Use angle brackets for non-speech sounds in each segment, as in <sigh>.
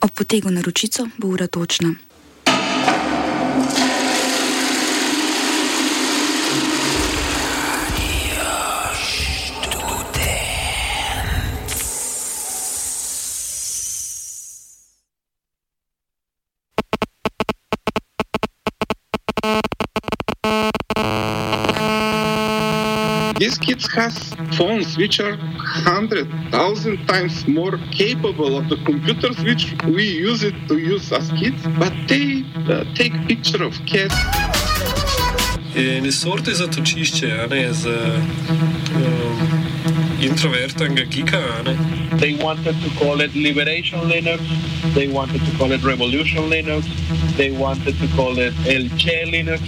Ob potegu na ročico bo ura točna. These kids have phones which are hundred thousand times more capable of the computers which we use it to use as kids, but they uh, take picture of cats. In sorte zatočišče, a ne za um, introvertnega gika, a ne. They wanted to call it Liberation Linux. They wanted to call it Revolution Linux. They wanted to call it El Che Linux.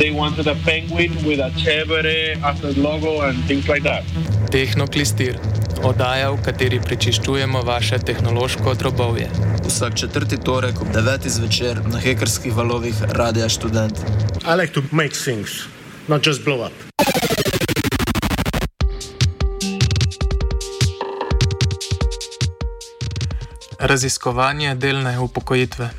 They wanted a penguin with a chevere as a logo and things like that. Tehnoklistir, oddaja, v kateri prečiščujemo vaše tehnološko drobovje. Vsak četrti torek ob 9. zvečer na hekerskih valovih Radia Student. I like to make things, not just blow up. Raziskovanje delne upokojitve.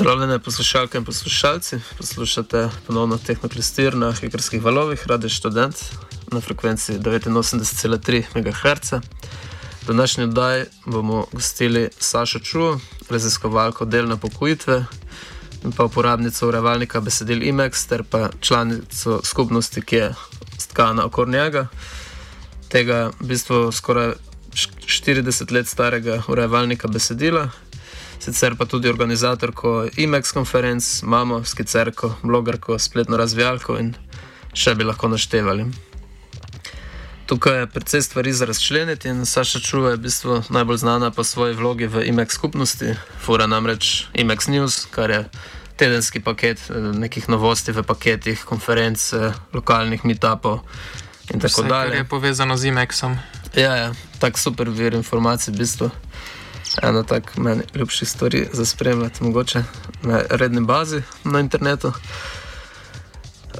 Pozdravljene poslušalke in poslušalci, poslušate ponovno Tehnoklistir na hekerskih valovih Radio Student na frekvenci 89,3 MHz. V današnji oddaji bomo gostili Sašo Ču, raziskovalko delne upokojitve in pa uporabnico urevalnika besedil IMEX ter pa članico skupnosti, ki je stkana okoli njega. Tega v bistvu skoraj 40 let starega urevalnika besedila, sicer pa tudi organizatorko IMEX konferenc, imamo skicerko, blogerko, spletno razvijalko in še bi lahko naštevali. Tukaj je precej stvari za razčleniti in Saša Čuva je v bistvu najbolj znana po svoji vlogi v IMEX skupnosti, fura namreč IMEX News, kar je tedenski paket eh, nekih novosti v paketih, konferenc, eh, lokalnih meetupov in tako Vse, dalje. kar je povezano z IMEX-om. Ja, ja tak super vir informacij, v bistvu. Ena tak meni ljubših stvari za spremljati, mogoče na redni bazi na internetu.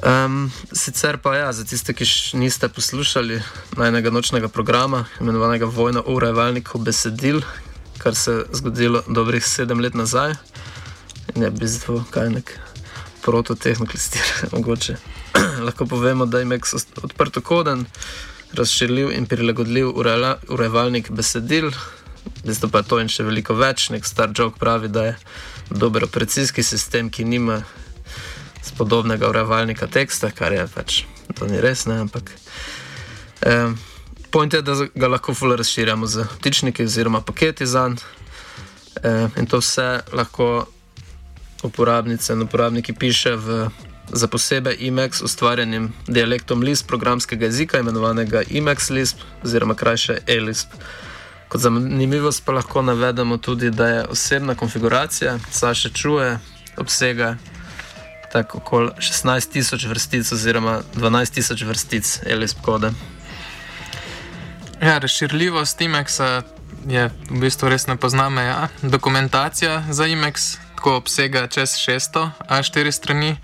Um, sicer pa ja, za tiste, ki niste poslušali najnega nočnega programa, imenovanega Vojna o urevalniku besedil, kar se je zgodilo dobrih sedem let nazaj, in je v bistvu kaj nek prototehniklistir, <laughs> mogoče. <clears throat> Lahko povemo, da je Mex odprtokoden, razširljiv in prilagodljiv urevalnik besedil. Bistvu pa je to in še veliko več. Nek star jok pravi, da je dober operacijski sistem, ki nima spodobnega urevalnika teksta, kar je pač to ni res, ne, ampak. Eh, point je, da ga lahko fully razširjamo z vtičniki oziroma paketi za njega. Eh, in to vse lahko uporabnice in uporabniki piše v, za posebej IMEX ustvarjenim dialektom Lisp programskega jezika, imenovanega IMEX Lisp oziroma krajše ELISP. Kot zanimivost pa lahko navedemo tudi, da je osebna konfiguracija, Saša čuje, obsega tako okoli 16 tisoč vrstic oziroma 12 tisoč vrstic ELISP kode. Ja, razširljivost IMEX-a je v bistvu res ne pozname. Ja. Dokumentacija za IMEX tako obsega čez 600 A4 strani,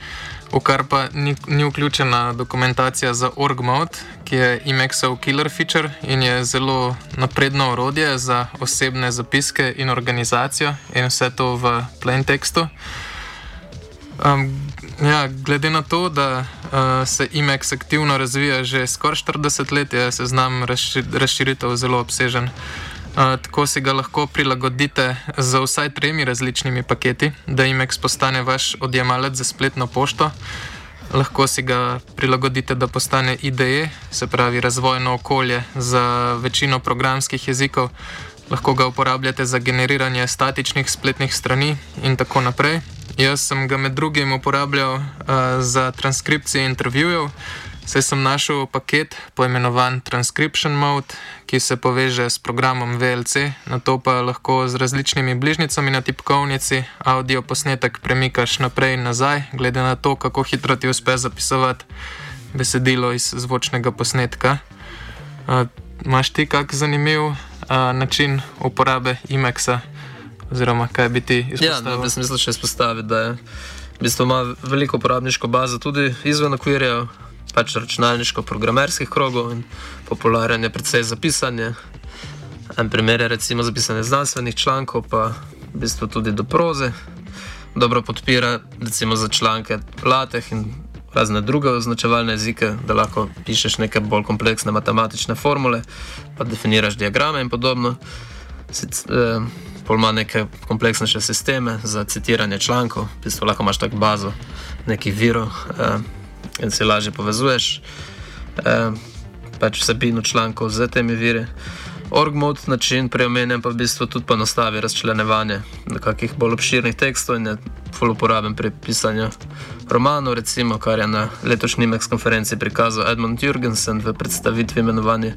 v kar pa ni, ni vključena dokumentacija za OrgMode, ki je IMEX-ov killer feature in je zelo napredno orodje za osebne zapiske in organizacijo in vse to v plain tekstu. Um, ja, glede na to, da uh, se IMEX aktivno razvija že skoraj 40 let, je seznam razši razširitev zelo obsežen. Uh, tako si ga lahko prilagodite z vsaj tremi različnimi paketi, da IMEX postane vaš odjemalec za spletno pošto. Lahko si ga prilagodite, da postane IDE, se pravi razvojno okolje za večino programskih jezikov. Lahko ga uporabljate za generiranje statičnih spletnih strani in tako naprej. Jaz sem ga med drugim uporabljal uh, za transkripcije intervjujev, saj sem našel paket poimenovan Transcription Mode, ki se poveže s programom VLC, na to pa lahko z različnimi bližnjicami na tipkovnici audio posnetek premikaš naprej in nazaj, glede na to, kako hitro ti uspe zapisovati besedilo iz zvočnega posnetka. Uh, Maš ti kak zanimiv uh, način uporabe IMEX-a? Oziroma, kaj bi ti Ja, izpostavil? no, v smislu še izpostaviti, da je, v bistvu ima veliko uporabniško bazo tudi izven okvirja, pač računalniško-programerskih krogov in popularen je predvsej za pisanje. En primer je recimo za pisanje znanstvenih člankov, pa v bistvu tudi do proze. Dobro podpira recimo za članke LaTeX in razne druge označevalne jezike, da lahko pišeš neke bolj kompleksne matematične formule, pa definiraš diagrame in podobno. Sic, eh, pol ima neke kompleksnejše sisteme za citiranje člankov, v bistvu lahko imaš tako bazo nekih virov eh, in se lažje povezuješ. Pač vsebino člankov z temi viri. Orgmod način preomenjen pa v bistvu tudi ponostavi razčlenevanje nekakšnih bolj obširnih tekstov in je ful uporaben pri pisanju romanov, recimo, kar je na letošnji MEX konferenci prikazal Edmund Jurgensen v predstavitvi imenovanja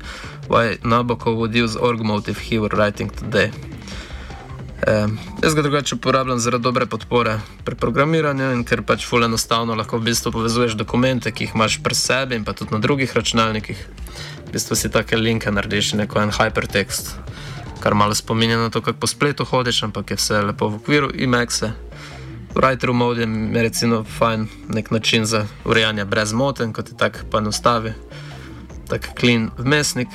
Why Nabokov would use Orgmode if he were writing today. E, jaz ga drugače uporabljam zaradi dobre podpore pri programiranju in ker pač ful enostavno lahko v bistvu povezuješ dokumente, ki jih imaš pri sebi in pa tudi na drugih računalnikih v bistvu si take linke narediš, neko en hypertext, kar malo spominja na to, kako po spletu hodiš, ampak je vse lepo v okviru IMAX-a. Writer mode je recimo fajn nek način za urejanje brez moten, kot je tak poenostavi, tak clean vmesnik.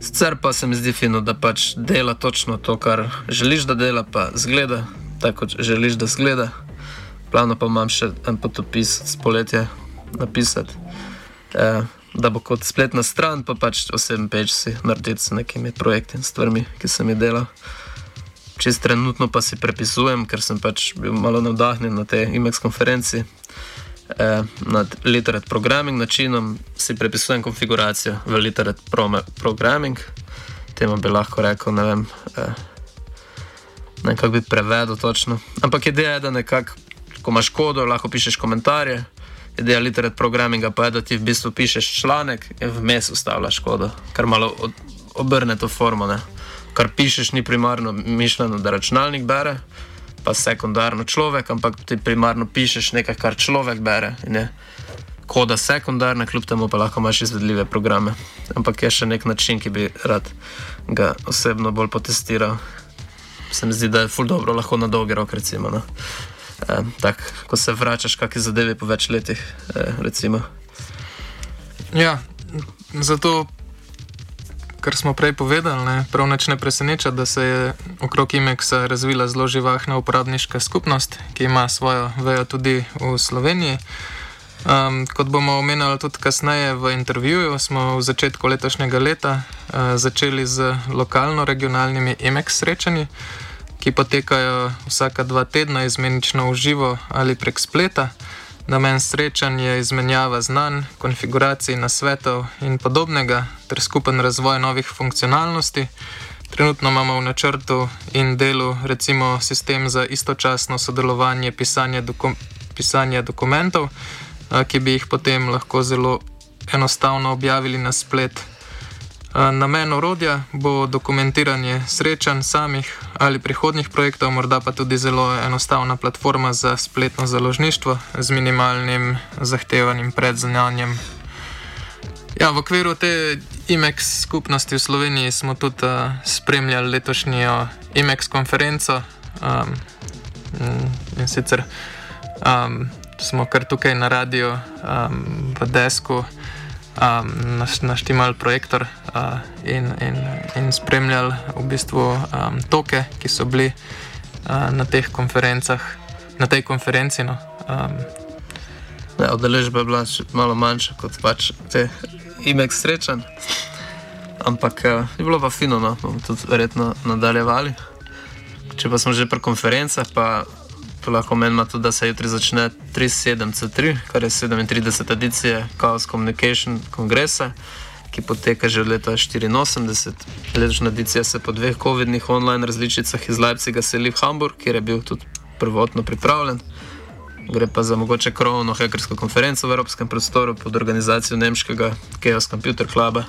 Sicer pa se mi zdi fino, da pač dela točno to, kar želiš, da dela, pa zgleda tako, kot želiš, da zgleda. Plano pa imam še en potopis z poletja napisati. Eh, da bo kot spletna stran, pa pač osebno peč si narediti s nekimi projekti in stvarmi, ki sem jih delal. Čez trenutno pa si prepisujem, ker sem pač bil malo navdahnjen na tej IMEX konferenci. Eh, nad literat programming načinom si prepisujem konfiguracijo v literat programming. Temu bi lahko rekel, ne vem, eh, ne kako bi prevedel točno. Ampak ideja je, da nekako, ko imaš kodo, lahko pišeš komentarje ideja literat programinga pa je, da ti v bistvu pišeš članek in vmes ustavljaš kodo, kar malo obrne to formo. Ne? Kar pišeš ni primarno mišljeno, da računalnik bere, pa sekundarno človek, ampak ti primarno pišeš nekaj, kar človek bere. Koda sekundarna, kljub temu pa lahko imaš izvedljive programe. Ampak je še nek način, ki bi rad ga osebno bolj potestiral. Se mi zdi, da je ful dobro lahko na dolgi rok, recimo. No eh, tak, ko se vračaš, kakšne zadeve po več letih. Eh, ja, zato, kar smo prej povedali, ne, prav neč ne preseneča, da se je okrog IMEX-a razvila zelo živahna uporabniška skupnost, ki ima svojo vejo tudi v Sloveniji. Um, kot bomo omenjali tudi kasneje v intervjuju, smo v začetku letošnjega leta uh, začeli z lokalno-regionalnimi IMEX srečanji ki potekajo vsaka dva tedna izmenično v živo ali prek spleta. Namen srečanj je izmenjava znanj, konfiguracij, nasvetov in podobnega, ter skupen razvoj novih funkcionalnosti. Trenutno imamo v načrtu in delu recimo sistem za istočasno sodelovanje pisanja, doku pisanja dokumentov, ki bi jih potem lahko zelo enostavno objavili na splet Namen orodja bo dokumentiranje srečanj samih ali prihodnih projektov, morda pa tudi zelo enostavna platforma za spletno založništvo z minimalnim zahtevanim predznanjem. Ja, v okviru te IMEX skupnosti v Sloveniji smo tudi uh, spremljali letošnjo IMEX konferenco um, in sicer um, smo kar tukaj na radiju um, v Desku um, naštemali projektor uh, in, in, in spremljali v bistvu um, toke, ki so bili uh, na teh konferencah, na tej konferenci. No, um. ja, Odeležba je bila malo manjša kot pač te imek srečanj, ampak je bilo pa fino, no, bomo tudi verjetno nadaljevali. Če pa smo že pri konferencah, pa lahko menimo tudi, da se jutri začne 37C3, kar je 37. edicija Chaos Communication kongresa, ki poteka že od leta 1984. Letošnja edicija se po dveh COVID-nih online različicah iz Leipziga seli v Hamburg, kjer je bil tudi prvotno pripravljen. Gre pa za mogoče krovno hekersko konferenco v evropskem prostoru pod organizacijo nemškega Chaos Computer Cluba.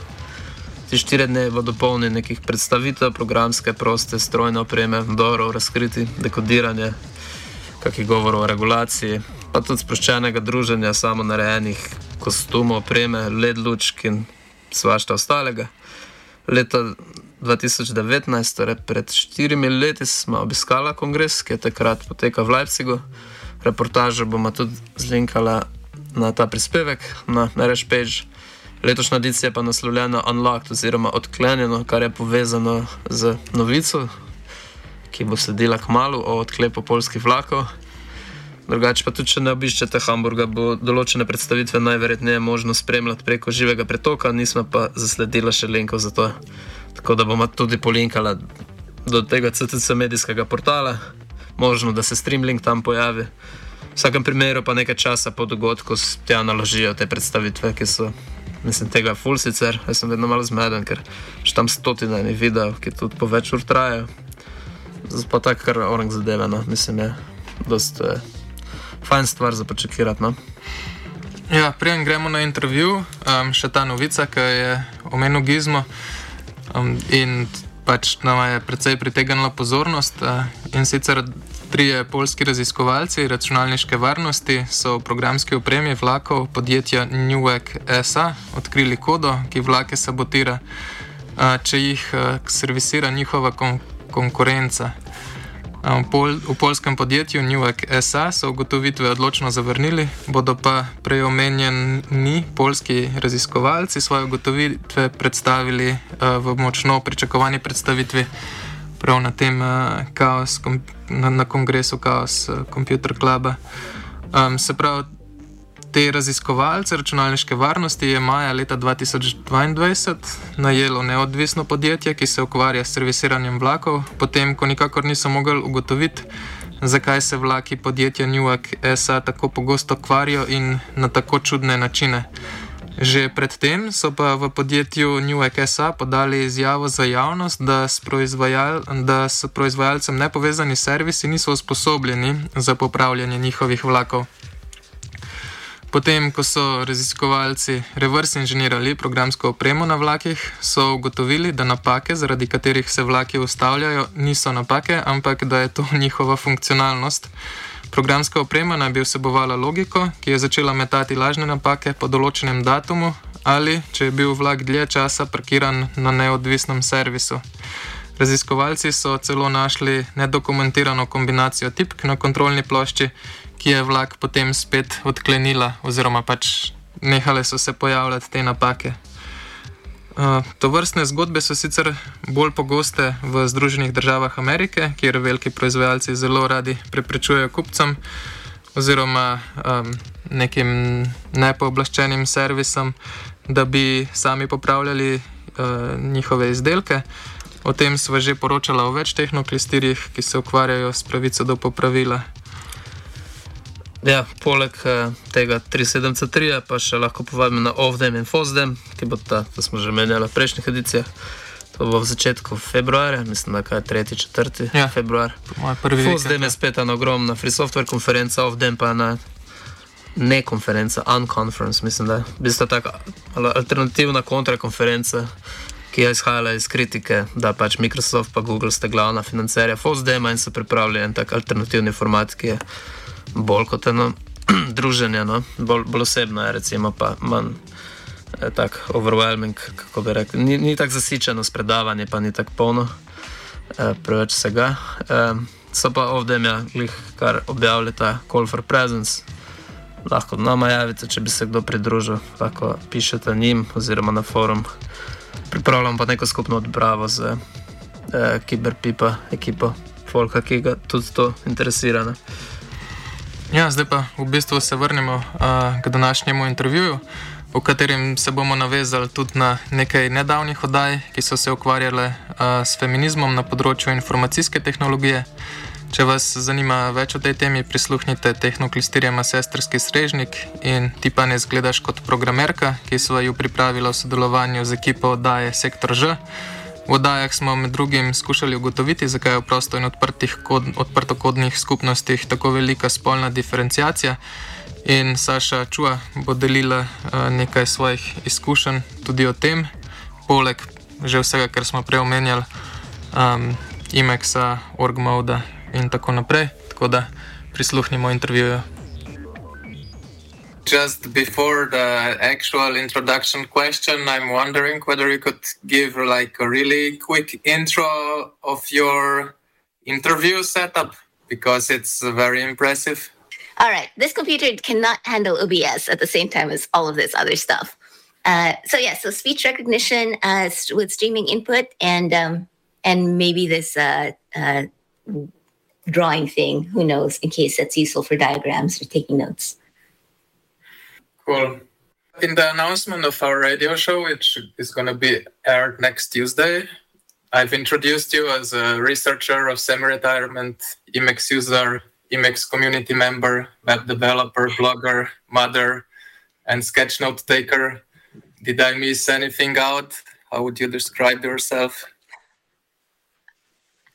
Ti štiri dni bodo polni nekih predstavitev, programske, proste, strojne opreme, dorov, razkriti, dekodiranje, kakšnih govorov o regulaciji, pa tudi sproščenega druženja, samo narejenih kostumov, opreme, led lučk in svašta ostalega. Leta 2019, torej pred štirimi leti, smo obiskali kongres, ki je takrat potekal v Leipzigu. Reportažo bomo tudi zlinkali na ta prispevek, na REŠ page. Letošnja edicija je pa naslovljena Unlocked oziroma odklenjeno, kar je povezano z novico, ki bo sledila k malu o odklepu polskih vlakov. Drugače pa tudi, če ne obiščete Hamburga, bo določene predstavitve najverjetneje možno spremljati preko živega pretoka, nismo pa zasledili še linkov za to. Tako da bomo tudi polinkali do tega CTC medijskega portala, možno da se streamlink tam pojavi. V vsakem primeru pa nekaj časa po dogodku tja naložijo te predstavitve, ki so mislim, tega ful sicer, jaz sem vedno malo zmeden, ker še tam stotine videov, ki tudi po več ur trajajo. Zato pa tako, kar orang zadeve, no. mislim, je dost eh, fajn stvar za počakirati. No. Ja, Prijem gremo na intervju, um, še ta novica, ki je omenil Gizmo. Um, in pač nam je precej pritegnila pozornost. Uh, in sicer Trije polski raziskovalci računalniške varnosti so v programski opremi vlakov podjetja Newek SA odkrili kodo, ki vlake sabotira, če jih servisira njihova kon konkurenca. Pol v polskem podjetju Newek SA so ugotovitve odločno zavrnili, bodo pa preomenjeni polski raziskovalci svoje ugotovitve predstavili v močno pričakovani predstavitvi prav na tem uh, kaos, na, na kongresu Chaos uh, Computer Club. Um, se pravi, te raziskovalce računalniške varnosti je maja leta 2022 najelo neodvisno podjetje, ki se ukvarja s servisiranjem vlakov, potem ko nikakor niso mogli ugotoviti, zakaj se vlaki podjetja Newak SA tako pogosto kvarijo in na tako čudne načine. Že predtem so pa v podjetju New SA podali izjavo za javnost, da proizvajal, da s proizvajalcem nepovezani servisi niso usposobljeni za popravljanje njihovih vlakov. Potem, ko so raziskovalci reverse inženirali programsko opremo na vlakih, so ugotovili, da napake, zaradi katerih se vlaki ustavljajo, niso napake, ampak da je to njihova funkcionalnost. Programska oprema naj bi vsebovala logiko, ki je začela metati lažne napake po določenem datumu ali če je bil vlak dlje časa parkiran na neodvisnem servisu. Raziskovalci so celo našli nedokumentirano kombinacijo tipk na kontrolni plošči, ki je vlak potem spet odklenila, oziroma pač nehale so se pojavljati te napake. To vrstne zgodbe so sicer bolj pogoste v Združenih državah Amerike, kjer veliki proizvajalci zelo radi preprečujejo kupcem oziroma um, nekim nepooblaščenim servisom, da bi sami popravljali uh, njihove izdelke. O tem smo že poročali v več tehnoklistirjih, ki se ukvarjajo s pravico do popravila. Ja, poleg uh, tega 373, pa še lahko povabim na Ovdem in Fozdem, ki bo ta, to smo že menjali v prejšnjih edicijah. To bo v začetku februarja, mislim, da je 3. 4. Ja, februar. Fozdem je spet ena ogromna free software konferenca, Ovdem pa ena ne konferenca, unconference, mislim, da je v bistvu taka alternativna kontrakonferenca. Ki je izhajala iz kritike, da pač Microsoft in Google sta glavna financerja FOSDEM-a in so pripravili en tak alternativni format, ki je bolj kot eno <clears throat> druženje, no? bolj, bolj osebno je, recimo, pa manj eh, tako overwhelming, kako bi rekli. Ni, ni tako zasičeno s predavanjem, pa ni tako polno, eh, preveč vsega. Eh, so pa ovdem, ja, glih, kar objavlja ta Call for Presence. Lahko nama javite, če bi se kdo pridružil, lahko pišete njim oziroma na forum. Pripravljam pa neko skupno odbravo z eh, Kiberpipa ekipo, Folka, ki ga tudi to interesira. Ne? Ja, zdaj pa v bistvu se vrnemo uh, k današnjemu intervjuju, v katerem se bomo navezali tudi na nekaj nedavnih oddaj, ki so se ukvarjale uh, s feminizmom na področju informacijske tehnologije. Če vas zanima več o tej temi, prisluhnite tehnoklistirjama sestrski strežnik in ti pa ne zgledaš kot programerka, ki so jo pripravila v sodelovanju z ekipo oddaje Sektor Ž. V oddajah smo med drugim skušali ugotoviti, zakaj je v prosto in kod, odprtokodnih skupnostih tako velika spolna diferencijacija. In Saša Čua bo delila uh, nekaj svojih izkušenj tudi o tem, poleg že vsega, kar smo prej omenjali, um, IMEX-a, OrgModa in tako naprej. Tako da prisluhnimo intervjuju. Just before the actual introduction question, I'm wondering whether you could give like a really quick intro of your interview setup because it's very impressive. All right, this computer cannot handle OBS at the same time as all of this other stuff. Uh, so yeah, so speech recognition uh, with streaming input and um, and maybe this uh, uh, drawing thing. Who knows? In case that's useful for diagrams or taking notes. Cool. In the announcement of our radio show, which is going to be aired next Tuesday, I've introduced you as a researcher of semi-retirement, Emacs user, Emacs community member, web developer, blogger, mother, and sketch note taker. Did I miss anything out? How would you describe yourself?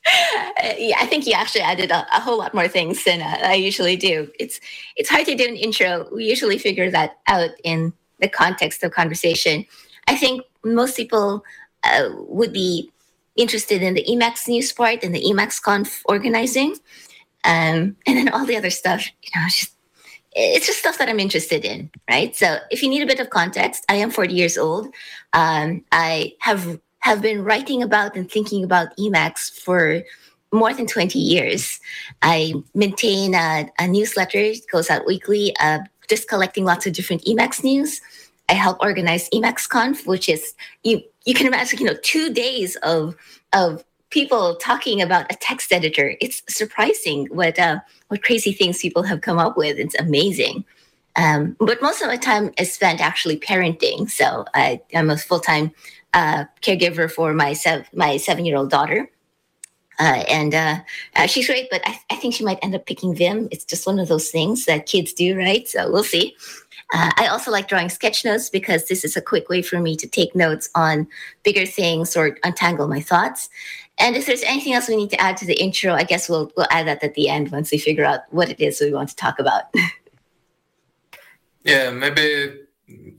<laughs> yeah, I think you actually added a, a whole lot more things than uh, I usually do. It's it's hard to do an intro. We usually figure that out in the context of conversation. I think most people uh, would be interested in the Emacs news part and the Emacs Conf organizing, um, and then all the other stuff. You know, it's just it's just stuff that I'm interested in, right? So if you need a bit of context, I am 40 years old. Um, I have have been writing about and thinking about Emacs for more than 20 years. I maintain a, a newsletter, it goes out weekly, uh, just collecting lots of different Emacs news. I help organize Emacs Conf, which is you you can imagine, you know, two days of of people talking about a text editor. It's surprising what uh, what crazy things people have come up with. It's amazing. Um, but most of my time is spent actually parenting. So I, I'm a full time uh, caregiver for my sev- my seven year old daughter. Uh, and uh, uh, she's great, but I, I, think she might end up picking Vim. It's just one of those things that kids do, right? So we'll see. Uh, I also like drawing sketch notes because this is a quick way for me to take notes on bigger things or untangle my thoughts. And if there's anything else we need to add to the intro, I guess we'll we'll add that at the end once we figure out what it is we want to talk about. <laughs> yeah, maybe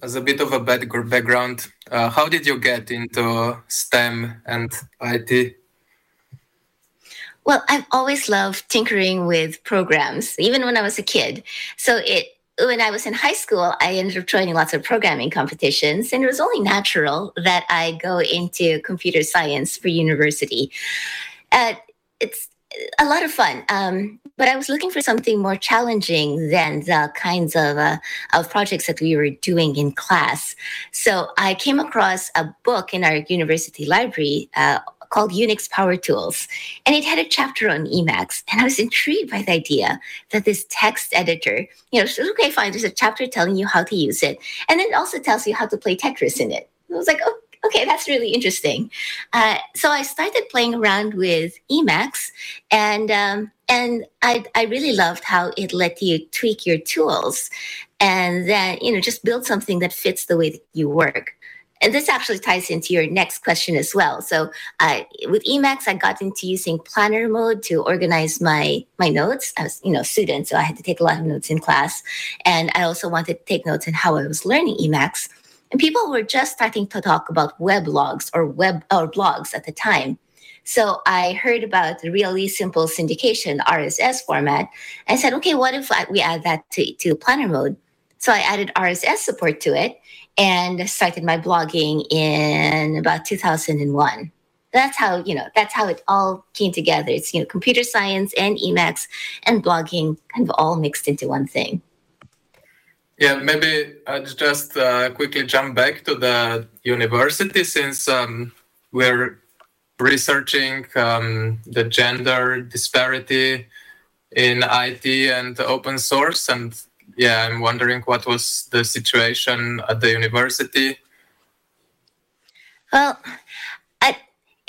as a bit of a bad background, uh, how did you get into STEM and IT? Well, I've always loved tinkering with programs, even when I was a kid. So it when I was in high school, I ended up joining lots of programming competitions, and it was only natural that I go into computer science for university. Uh, it's a lot of fun. Um, but I was looking for something more challenging than the kinds of uh, of projects that we were doing in class. So I came across a book in our university library. Uh, called Unix Power Tools. And it had a chapter on Emacs. And I was intrigued by the idea that this text editor, you know, says, okay, fine, there's a chapter telling you how to use it. And then it also tells you how to play Tetris in it. I was like, oh, okay, that's really interesting. Uh, so I started playing around with Emacs, and um, and I I really loved how it let you tweak your tools, and then you know just build something that fits the way that you work. And this actually ties into your next question as well. So uh, with Emacs, I got into using planner mode to organize my my notes. I was, you know, student, so I had to take a lot of notes in class, and I also wanted to take notes on how I was learning Emacs. And people were just starting to talk about weblogs or web or blogs at the time. So I heard about the really simple syndication RSS format and said, okay, what if we add that to, to planner mode? So I added RSS support to it and started my blogging in about 2001. That's how, you know, that's how it all came together. It's, you know, computer science and Emacs and blogging kind of all mixed into one thing. Yeah, maybe I'll just uh, quickly jump back to the university since um, we're researching um, the gender disparity in IT and open source. And yeah, I'm wondering what was the situation at the university. Well, I,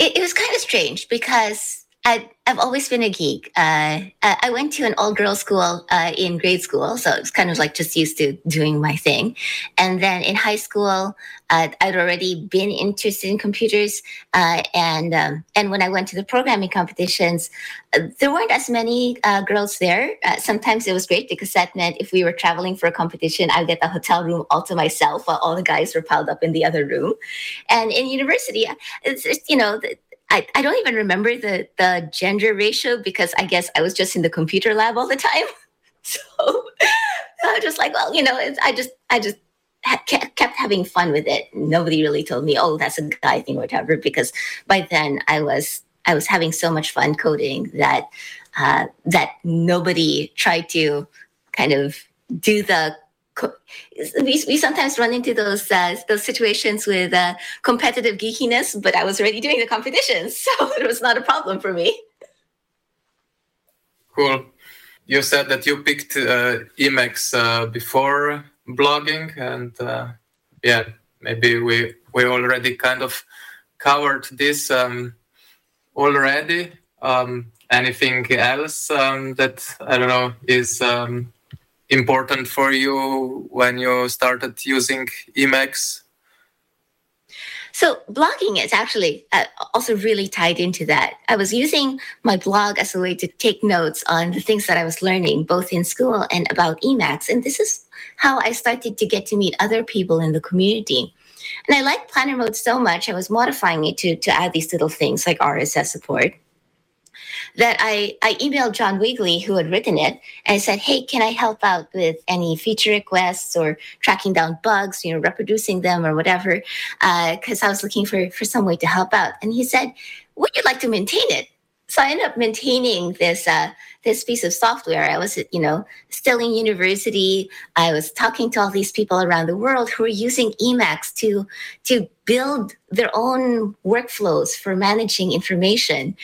it, it was kind of strange because I, have always been a geek. Uh, I went to an all girls school uh, in grade school, so it's kind of like just used to doing my thing. And then in high school, uh, I'd already been interested in computers. Uh, and um, and when I went to the programming competitions, uh, there weren't as many uh, girls there. sometimes it was great because that meant if we were traveling for a competition, I'd get the hotel room all to myself while all the guys were piled up in the other room. And in university, it's, you know. The, I, I don't even remember the the gender ratio because I guess I was just in the computer lab all the time. <laughs> So <laughs> I was just like, well, you know, I just I just kept having fun with it. Nobody really told me, oh, that's a guy thing or whatever, because by then I was I was having so much fun coding that uh, that nobody tried to kind of do the we, we sometimes run into those uh, those situations with uh, competitive geekiness, but I was already doing the competitions, <laughs> so it was not a problem for me. Cool. You said that you picked uh, Emacs uh, before blogging, and uh, yeah, maybe we we already kind of covered this um, already. Um, anything else um, that I don't know is um, important for you when you started using Emacs? So blogging is actually uh, also really tied into that. I was using my blog as a way to take notes on the things that I was learning, both in school and about Emacs. And this is how I started to get to meet other people in the community. And I liked Planner Mode so much, I was modifying it to, to add these little things like RSS support that I, I emailed John Wiegley, who had written it, and I said, Hey, can I help out with any feature requests or tracking down bugs, you know, reproducing them or whatever? Because uh, I was looking for, for some way to help out. And he said, Would you like to maintain it? So I ended up maintaining this uh, this piece of software. I was, you know, still in university. I was talking to all these people around the world who were using Emacs to to build their own workflows for managing information,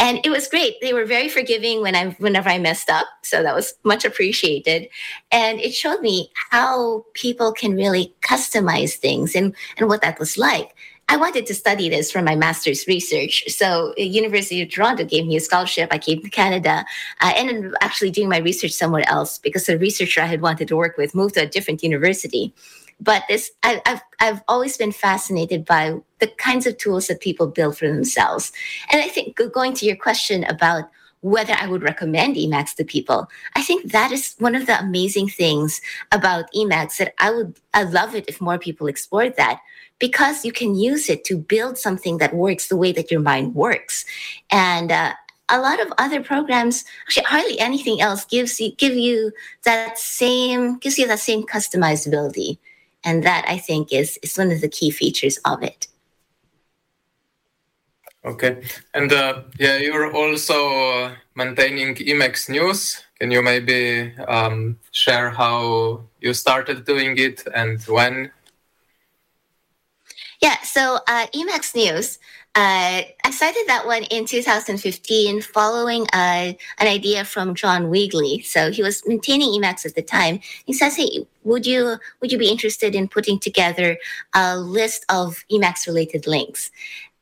and it was great. They were very forgiving when I whenever I messed up, so that was much appreciated, and it showed me how people can really customize things and and what that was like. I wanted to study this for my master's research. So, uh, University of Toronto gave me a scholarship. I came to Canada. I ended up actually doing my research somewhere else because the researcher I had wanted to work with moved to a different university. But this, I, I've I've always been fascinated by the kinds of tools that people build for themselves. And I think going to your question about whether I would recommend Emacs to people. I think that is one of the amazing things about Emacs that I would I love it if more people explored that because you can use it to build something that works the way that your mind works. And uh, a lot of other programs, actually hardly anything else gives you give you that same gives you that same customizability. And that I think is is one of the key features of it. Okay, and uh, yeah, you're also uh, maintaining Emacs News. Can you maybe um, share how you started doing it and when yeah, so uh, Emacs News, uh, I cited that one in 2015 following uh, an idea from John Wiegley. So he was maintaining Emacs at the time. He says, "Hey, would you would you be interested in putting together a list of Emacs related links?"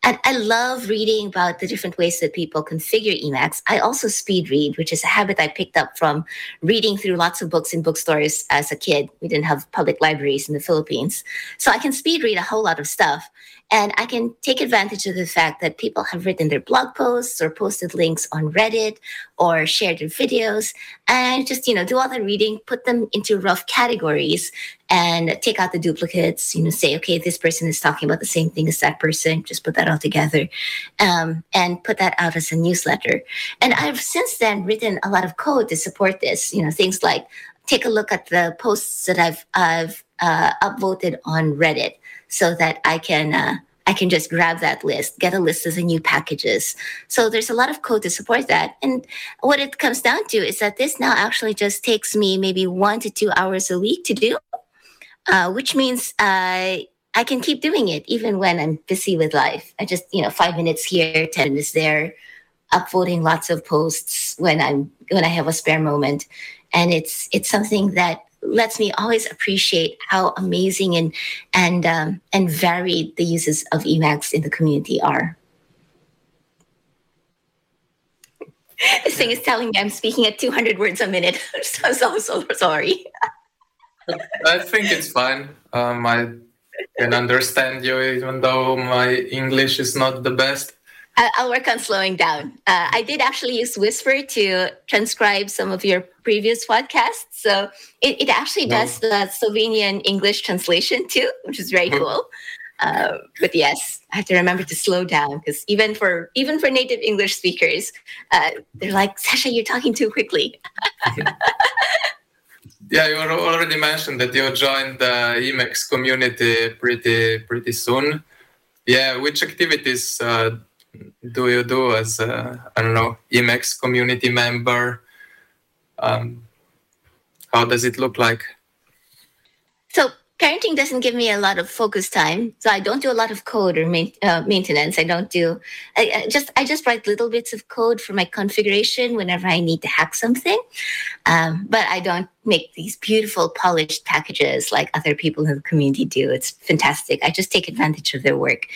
And I love reading about the different ways that people configure Emacs. I also speed read, which is a habit I picked up from reading through lots of books in bookstores as a kid. We didn't have public libraries in the Philippines. So I can speed read a whole lot of stuff. And I can take advantage of the fact that people have written their blog posts or posted links on Reddit or shared their videos and just, you know, do all the reading, put them into rough categories and take out the duplicates, you know, say, okay, this person is talking about the same thing as that person, just put that all together um, and put that out as a newsletter. And I've since then written a lot of code to support this, you know, things like take a look at the posts that I've, I've uh, upvoted on Reddit so that I can uh, I can just grab that list, get a list of the new packages. So there's a lot of code to support that. And what it comes down to is that this now actually just takes me maybe one to two hours a week to do, uh, which means uh, I can keep doing it even when I'm busy with life. I just you know five minutes here, ten minutes there, upvoting lots of posts when I'm when I have a spare moment, and it's it's something that lets me always appreciate how amazing and and um, and varied the uses of Emacs in the community are. this thing is telling me I'm speaking at 200 words a minute. <laughs> I'm so, so sorry. I think it's fine. Um, I can understand you, even though my English is not the best. I'll work on slowing down. Uh, I did actually use Whisper to transcribe some of your previous podcasts. So it, it actually does the Slovenian English translation too, which is very cool. Uh, but yes, I have to remember to slow down because even for even for native English speakers, uh, they're like, Sacha, you're talking too quickly. <laughs> yeah, you already mentioned that you joined the Emacs community pretty pretty soon. Yeah, which activities uh, do you do as a I don't know Emacs community member? Um, how does it look like? Parenting doesn't give me a lot of focus time so i don't do a lot of code or uh, maintenance. I don't do I, I, just i just write little bits of code for my configuration whenever i need to hack something. Um, but i don't make these beautiful polished packages like other people in the community do. It's fantastic. I just take advantage of their work.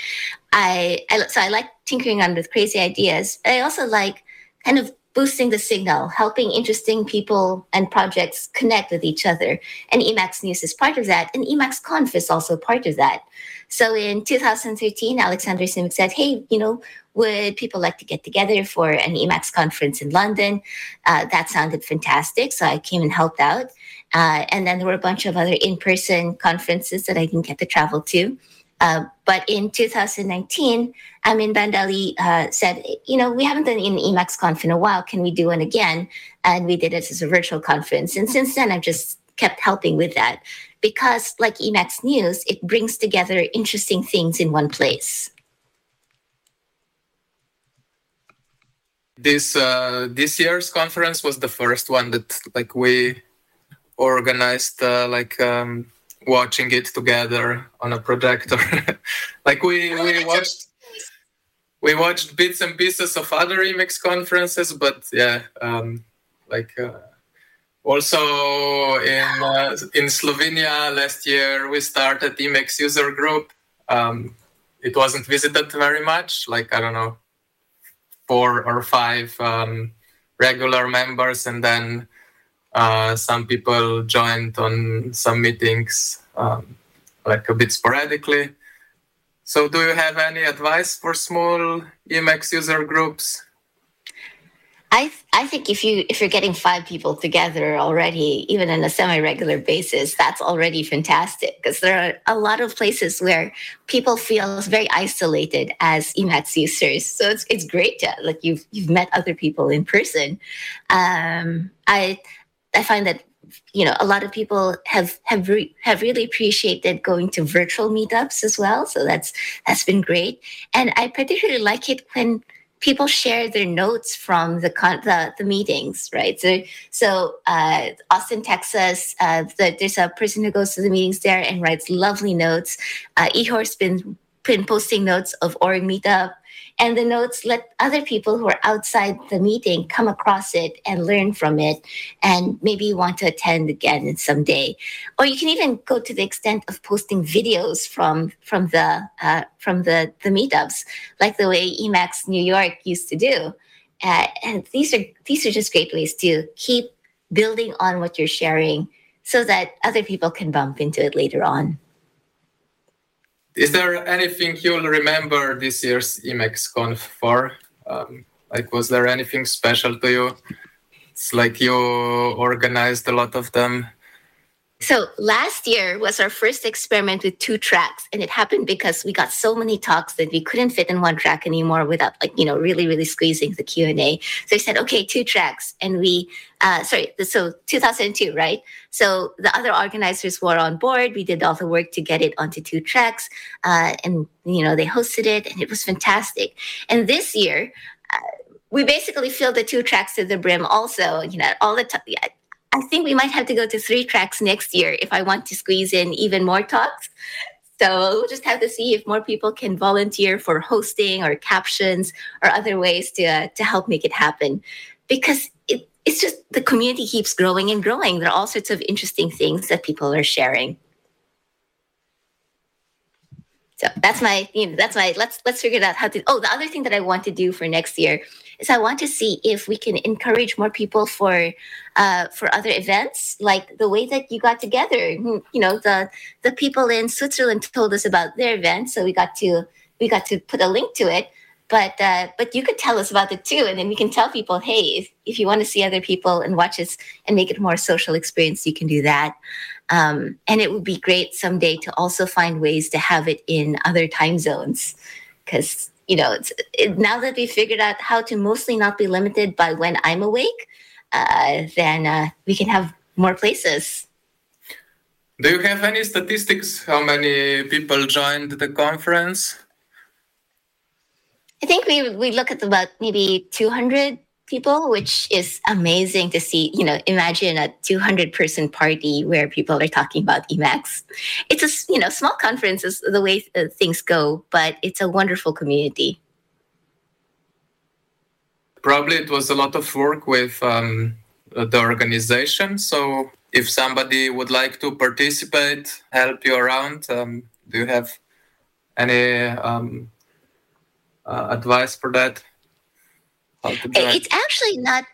I, I so i like tinkering on with crazy ideas. I also like kind of boosting the signal, helping interesting people and projects connect with each other. And Emacs News is part of that. And Emacs Conf is also part of that. So in 2013, Alexander Simic said, hey, you know, would people like to get together for an Emacs conference in London? Uh, that sounded fantastic. So I came and helped out. Uh, and then there were a bunch of other in person conferences that I didn't get to travel to. Uh, but in 2019, Amin Bandali uh, said, you know, we haven't done an Emacs Conf in a while. Can we do one again? And we did it as a virtual conference. And since then, I've just kept helping with that because, like Emacs News, it brings together interesting things in one place. This uh, this year's conference was the first one that like we organized uh, like um, watching it together on a projector. <laughs> like we we watched we watched bits and pieces of other Emacs conferences, but yeah, um, like uh, also in uh, in Slovenia last year we started Emacs user group. Um, it wasn't visited very much, like I don't know, four or five um, regular members, and then uh, some people joined on some meetings, um, like a bit sporadically. So, do you have any advice for small Emacs user groups? I I think if you if you're getting five people together already, even on a semi-regular basis, that's already fantastic because there are a lot of places where people feel very isolated as Emacs users. So it's it's great to like you've you've met other people in person. Um, I I find that you know a lot of people have have re- have really appreciated going to virtual meetups as well. So that's that's been great. And i particularly like it when people share their notes from the con- the, the meetings right? So so uh, austin texas uh, the, there's a person who goes to the meetings there and writes lovely notes. Uh, Ihor's been been posting notes of org meetup and the notes let other people who are outside the meeting come across it and learn from it and maybe want to attend again someday. Or you can even go to the extent of posting videos from from the uh, from the the meetups like the way emacs new york used to do. Uh, and these are these are just great ways to keep building on what you're sharing so that other people can bump into it later on is there anything you'll remember this year's Emacs Conf for? Um, like, was there anything special to you? It's like you organized a lot of them. So last year was our first experiment with two tracks, and it happened because we got so many talks that we couldn't fit in one track anymore without, like, you know, really, really squeezing the Q and A. So we said, okay, two tracks, and we, uh, sorry, so 2002, right? So the other organizers were on board. We did all the work to get it onto two tracks, uh, and you know, they hosted it, and it was fantastic. And this year. Uh, we basically filled the two tracks to the brim also you know all the time I think we might have to go to three tracks next year if I want to squeeze in even more talks. So we'll just have to see if more people can volunteer for hosting or captions or other ways to uh, to help make it happen, because it, it's just the community keeps growing and growing. There are all sorts of interesting things that people are sharing. So that's my you know, that's my let's let's figure out how to. Oh, the other thing that I want to do for next year is I want to see if we can encourage more people for uh, for other events, like the way that you got together. You know, the the people in Switzerland told us about their event, so we got to we got to put a link to it. But uh, but you could tell us about it too, and then we can tell people, hey, if, if you want to see other people and watch us and make it more social experience, you can do that. Um, and it would be great someday to also find ways to have it in other time zones because you know, it, now that we figured out how to mostly not be limited by when I'm awake, uh, then uh, we can have more places. Do you have any statistics? How many people joined the conference? I think we we look at about maybe 200 people, which is amazing to see. You know, imagine a 200 person party where people are talking about Emacs. It's a you know small conference is the way uh, things go, but it's a wonderful community. Probably it was a lot of work with um, the organization. So if somebody would like to participate, help you around, um, do you have any um, uh, advice for that? It's actually not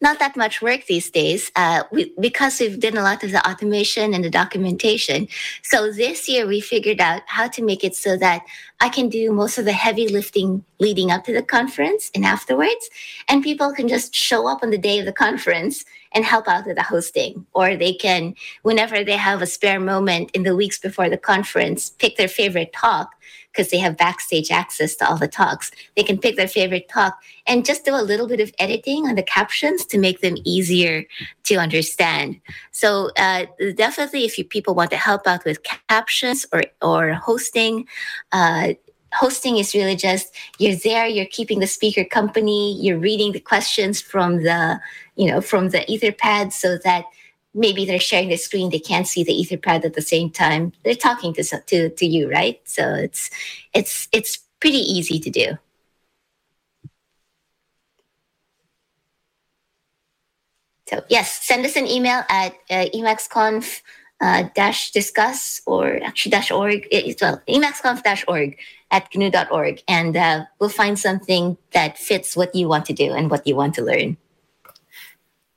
not that much work these days uh, we, because we've done a lot of the automation and the documentation. So this year we figured out how to make it so that I can do most of the heavy lifting leading up to the conference and afterwards, and people can just show up on the day of the conference and help out with the hosting, or they can, whenever they have a spare moment in the weeks before the conference, pick their favorite talk because they have backstage access to all the talks. They can pick their favorite talk and just do a little bit of editing on the captions to make them easier to understand. So uh, definitely, if you people want to help out with captions or or hosting. Uh, hosting is really just you're there you're keeping the speaker company you're reading the questions from the you know from the etherpad so that maybe they're sharing the screen they can't see the etherpad at the same time. They're talking to to to you right? So it's it's it's pretty easy to do. So yes send us an email at uh, emacsconf uh, dash discuss or actually dash org it's well emacsconf dash org at gnu.org and uh, we'll find something that fits what you want to do and what you want to learn.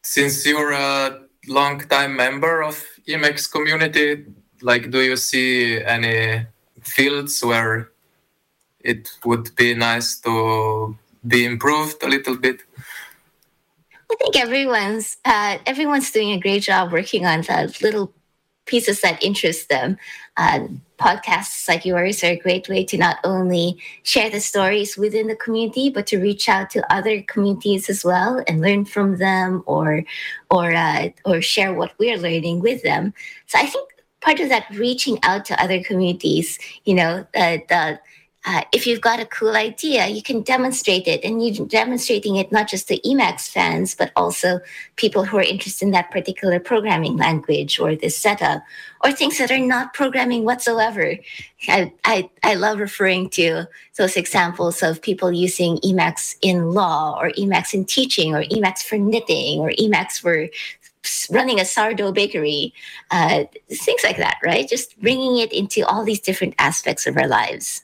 Since you're a long time member of Emacs community, like, do you see any fields where it would be nice to be improved a little bit? I think everyone's uh, everyone's doing a great job working on the little pieces that interest them. Uh, podcasts like yours are a great way to not only share the stories within the community, but to reach out to other communities as well and learn from them, or or uh, or share what we're learning with them. So I think part of that reaching out to other communities, you know, uh, the uh, if you've got a cool idea, you can demonstrate it, and you're demonstrating it not just to Emacs fans, but also people who are interested in that particular programming language or this setup, or things that are not programming whatsoever. I, I, I love referring to those examples of people using Emacs in law, or Emacs in teaching, or Emacs for knitting, or Emacs for running a sourdough bakery, uh, things like that, right? Just bringing it into all these different aspects of our lives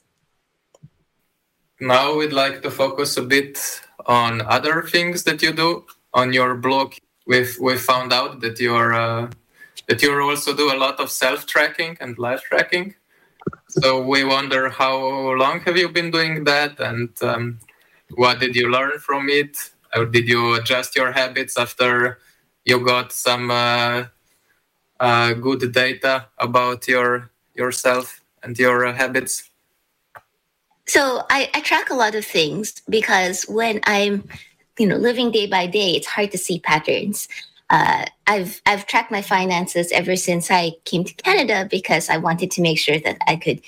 now we'd like to focus a bit on other things that you do on your blog. We've we found out that you're uh, that you also do a lot of self tracking and live tracking. So we wonder how long have you been doing that, and um, what did you learn from it? Or did you adjust your habits after you got some uh, uh, good data about your yourself and your habits? So I, I track a lot of things because when I'm, you know, living day by day, it's hard to see patterns. Uh, I've I've tracked my finances ever since I came to Canada because I wanted to make sure that I could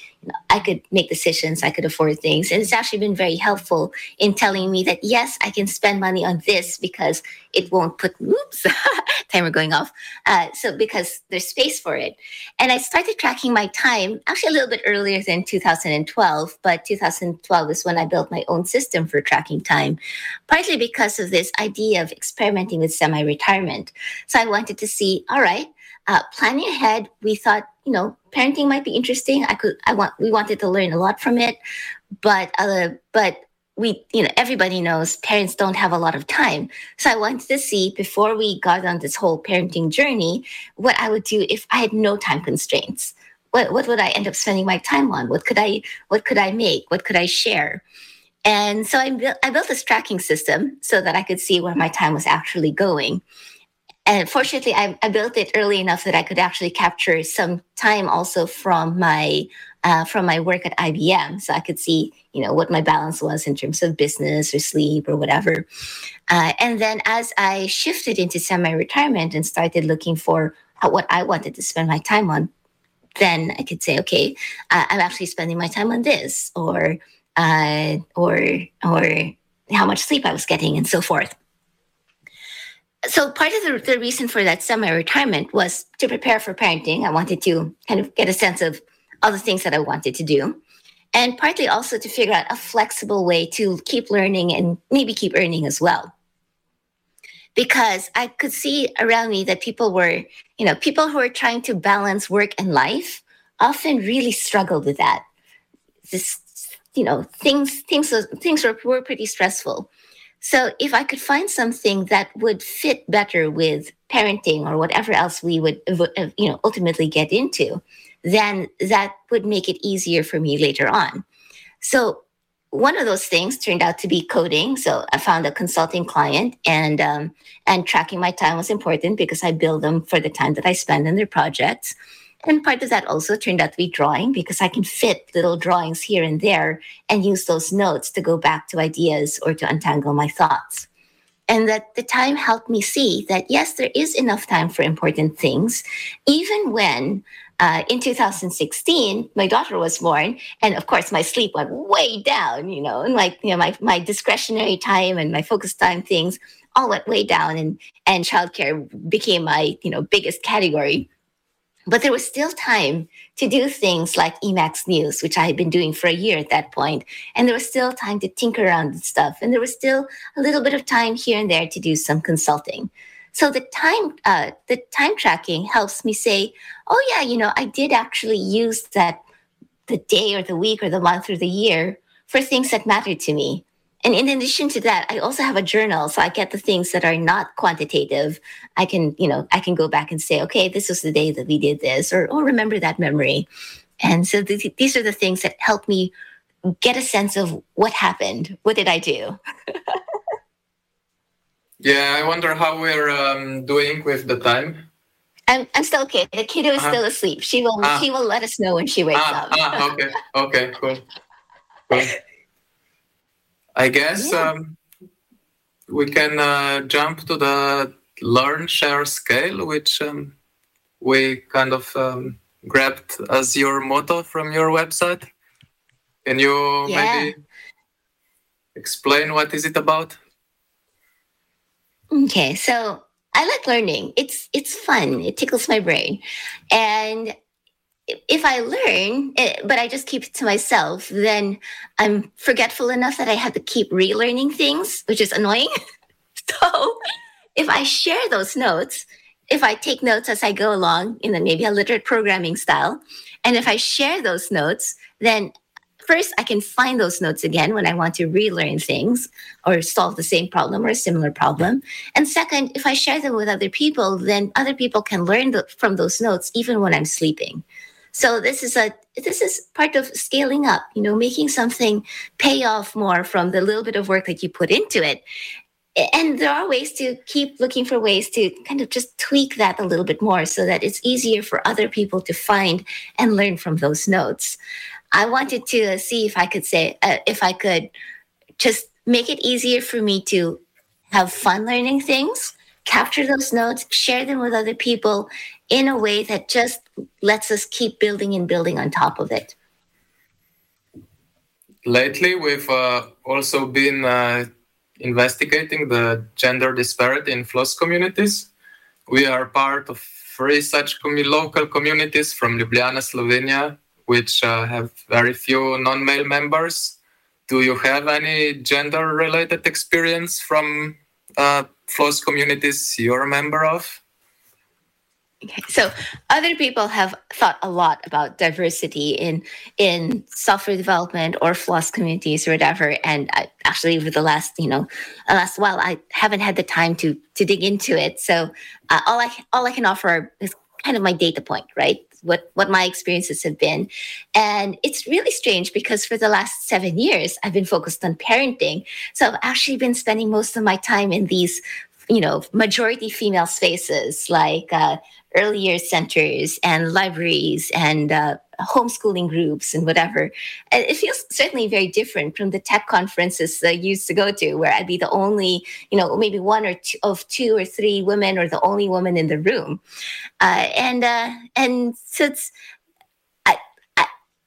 I could make decisions, I could afford things, and it's actually been very helpful in telling me that yes, I can spend money on this because it won't put oops <laughs> timer going off. Uh, so because there's space for it, and I started tracking my time actually a little bit earlier than 2012, but 2012 is when I built my own system for tracking time, partly because of this idea of experimenting with semi-retirement. So I wanted to see, all right, uh, planning ahead, we thought, you know, parenting might be interesting. I could, I want, we wanted to learn a lot from it, but, uh, but we, you know, everybody knows parents don't have a lot of time. So I wanted to see before we got on this whole parenting journey, what I would do if I had no time constraints. What, what would I end up spending my time on? What could I, what could I make? What could I share? And so I built, I built this tracking system so that I could see where my time was actually going and fortunately I, I, built it early enough that i could actually capture some time also from my uh, from my work at ibm so i could see you know what my balance was in terms of business or sleep or whatever. Uh, and then as i shifted into semi-retirement and started looking for what i wanted to spend my time on then i could say okay uh, i'm actually spending my time on this or uh, or or how much sleep i was getting and so forth so part of the, the reason for that semi-retirement was to prepare for parenting. I wanted to kind of get a sense of all the things that I wanted to do. And partly also to figure out a flexible way to keep learning and maybe keep earning as well. Because I could see around me that people were, you know, people who are trying to balance work and life often really struggled with that. This, you know, things things things were, were pretty stressful. So if I could find something that would fit better with parenting or whatever else we would, you know, ultimately get into, then that would make it easier for me later on. So one of those things turned out to be coding. So I found a consulting client, and um, and tracking my time was important because I bill them for the time that I spend in their projects. And part of that also turned out to be drawing because I can fit little drawings here and there and use those notes to go back to ideas or to untangle my thoughts. And that the time helped me see that yes, there is enough time for important things, even when uh, in 2016 my daughter was born, and of course my sleep went way down. You know, and like you know my my discretionary time and my focus time things all went way down, and and childcare became my you know biggest category but there was still time to do things like Emacs News, which I had been doing for a year at that point. And there was still time to tinker around with stuff. And there was still a little bit of time here and there to do some consulting. So the time, uh, the time tracking helps me say, oh yeah, you know, I did actually use that the day or the week or the month or the year for things that mattered to me. And in addition to that, I also have a journal. So I get the things that are not quantitative. I can, you know, I can go back and say, okay, this was the day that we did this, or, oh, remember that memory. And so th- these are the things that help me get a sense of what happened. What did I do? <laughs> yeah, I wonder how we're um, doing with the time. I'm, I'm still okay. The kiddo is uh-huh. still asleep. She will uh, she will let us know when she wakes uh, up. uh, okay, okay, cool. cool. <laughs> I guess yeah. um, we can uh, jump to the learn, share, scale, which um, we kind of um, grabbed as your motto from your website. Can you yeah. maybe explain what is it about? Okay, so I like learning. It's it's fun. It tickles my brain, and if I learn, but I just keep it to myself, then I'm forgetful enough that I have to keep relearning things, which is annoying. <laughs> so if I share those notes, if I take notes as I go along in a, maybe a literate programming style, and if I share those notes, then first I can find those notes again when I want to relearn things or solve the same problem or a similar problem. And second, if I share them with other people, then other people can learn the, from those notes even when I'm sleeping. So this is a this is part of scaling up, you know, making something pay off more from the little bit of work that you put into it. And there are ways to keep looking for ways to kind of just tweak that a little bit more so that it's easier for other people to find and learn from those notes. I wanted to see if I could say, uh, if I could just make it easier for me to have fun learning things, capture those notes, share them with other people, in a way that just lets us keep building and building on top of it. Lately, we've uh, also been uh, investigating the gender disparity in FLOSS communities. We are part of three such local communities from Ljubljana, Slovenia, which uh, have very few non male members. Do you have any gender related experience from uh, FLOSS communities you're a member of? Okay, so other people have thought a lot about diversity in in software development or FLOSS communities or whatever. And I, actually, over the last you know last while, I haven't had the time to to dig into it. So uh, all I all I can offer is kind of my data point, right? What what my experiences have been, and it's really strange because for the last seven years I've been focused on parenting. So I've actually been spending most of my time in these you know majority female spaces like uh, early years centers and libraries and uh, homeschooling groups and whatever. And it feels certainly very different from the tech conferences that I used to go to, where I'd be the only, you know, maybe one or two of two or three women or the only woman in the room. Uh, and uh, and so it's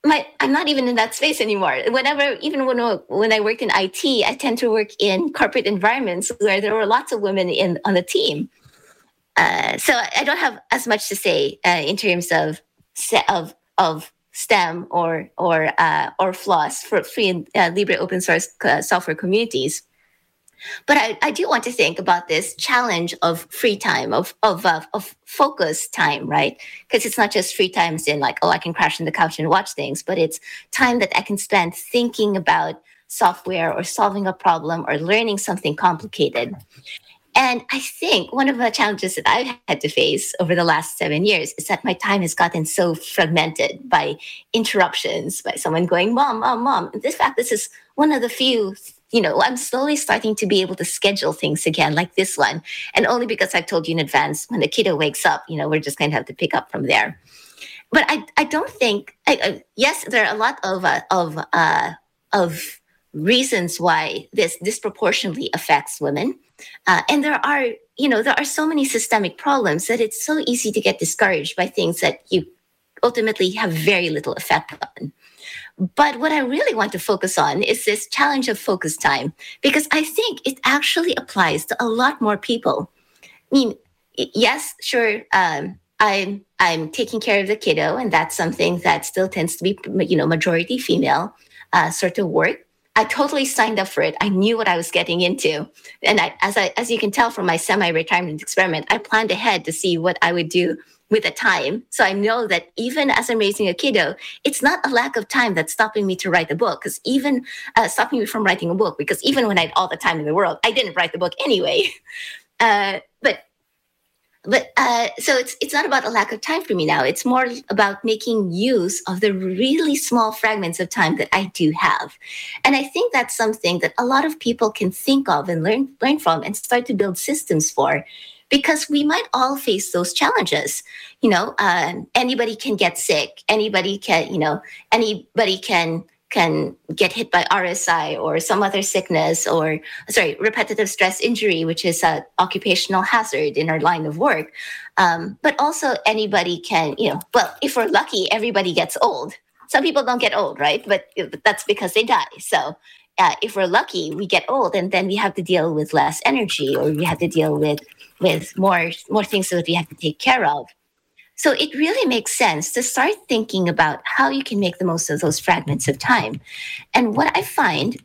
my I'm not even in that space anymore. Whenever, even when when I worked in IT, I tend to work in corporate environments where there were lots of women in on the team. Uh, so I don't have as much to say uh, in terms of of of STEM or or uh, or FLOSS for free and uh, libre open source uh, software communities. But I, I do want to think about this challenge of free time, of of uh, of focus time, right? Because it's not just free times in like, oh, I can crash on the couch and watch things, but it's time that I can spend thinking about software or solving a problem or learning something complicated. And I think one of the challenges that I've had to face over the last seven years is that my time has gotten so fragmented by interruptions, by someone going, Mom, Mom, Mom. In fact, this is one of the few you know, I'm slowly starting to be able to schedule things again, like this one. And only because I've told you in advance when the kiddo wakes up, you know, we're just going to have to pick up from there. But I, I don't think, I, yes, there are a lot of, uh, of, uh, of reasons why this disproportionately affects women. Uh, and there are, you know, there are so many systemic problems that it's so easy to get discouraged by things that you ultimately have very little effect on. But what I really want to focus on is this challenge of focus time, because I think it actually applies to a lot more people. I mean, yes, sure, um, I'm I'm taking care of the kiddo, and that's something that still tends to be, you know, majority female uh, sort of work. I totally signed up for it. I knew what I was getting into, and I, as I, as you can tell from my semi-retirement experiment, I planned ahead to see what I would do with the time. So I know that even as I'm raising a kiddo, it's not a lack of time that's stopping me to write a book. Because even uh, stopping me from writing a book, because even when I had all the time in the world, I didn't write the book anyway. <laughs> Uh, but but uh, so it's it's not about a lack of time for me now. It's more about making use of the really small fragments of time that I do have, and I think that's something that a lot of people can think of and learn learn from and start to build systems for because we might all face those challenges. You know, uh, anybody can get sick. Anybody can, you know, anybody can can get hit by RSI or some other sickness or sorry, repetitive stress injury, which is an occupational hazard in our line of work. Um, but also anybody can, you know, well, if we're lucky, everybody gets old. Some people don't get old, right? But that's because they die. So uh, if we're lucky, we get old, and then we have to deal with less energy, or we have to deal with with more more things that we have to take care of. So it really makes sense to start thinking about how you can make the most of those fragments of time. And what I find